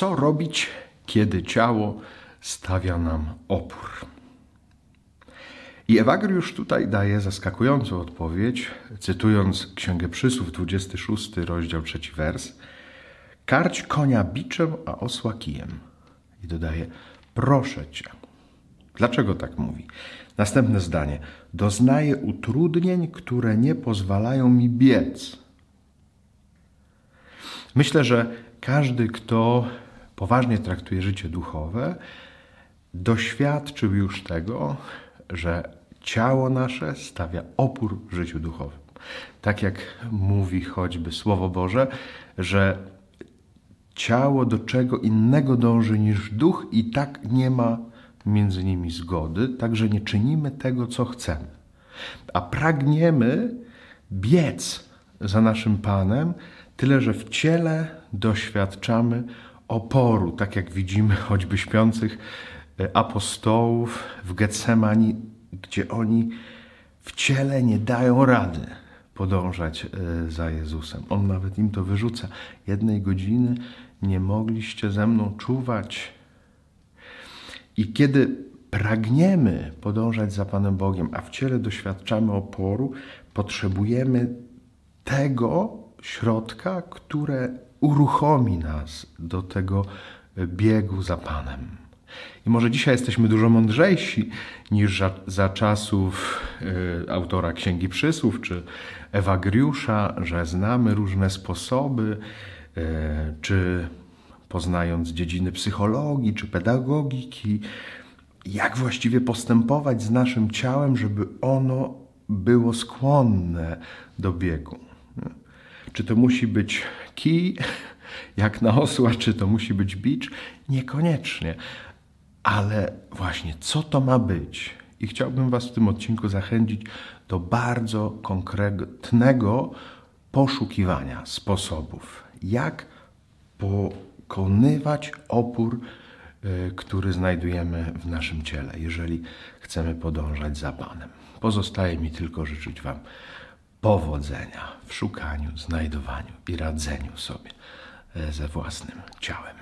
Co robić, kiedy ciało stawia nam opór? I Ewagriusz tutaj daje zaskakującą odpowiedź, cytując Księgę Przysłów, 26 rozdział, trzeci wers. Karć konia biczem, a osła kijem. I dodaje, proszę cię. Dlaczego tak mówi? Następne zdanie. Doznaję utrudnień, które nie pozwalają mi biec. Myślę, że każdy, kto poważnie traktuje życie duchowe, doświadczył już tego, że ciało nasze stawia opór w życiu duchowym. Tak jak mówi choćby Słowo Boże, że ciało do czego innego dąży niż duch i tak nie ma między nimi zgody, także nie czynimy tego, co chcemy. A pragniemy biec za naszym Panem, tyle że w ciele doświadczamy oporu, tak jak widzimy choćby śpiących e, apostołów w Getsemani, gdzie oni w ciele nie dają rady podążać e, za Jezusem. On nawet im to wyrzuca. Jednej godziny nie mogliście ze mną czuwać. I kiedy pragniemy podążać za Panem Bogiem, a w ciele doświadczamy oporu, potrzebujemy tego środka, które uruchomi nas do tego biegu za Panem. I może dzisiaj jesteśmy dużo mądrzejsi niż za, za czasów y, autora Księgi Przysłów czy Ewagriusza, że znamy różne sposoby, y, czy poznając dziedziny psychologii czy pedagogiki, jak właściwie postępować z naszym ciałem, żeby ono było skłonne do biegu. Czy to musi być kij, jak na osła, czy to musi być bicz? Niekoniecznie. Ale właśnie, co to ma być? I chciałbym Was w tym odcinku zachęcić do bardzo konkretnego poszukiwania sposobów, jak pokonywać opór, y, który znajdujemy w naszym ciele, jeżeli chcemy podążać za Panem. Pozostaje mi tylko życzyć Wam powodzenia w szukaniu, znajdowaniu i radzeniu sobie e, ze własnym ciałem.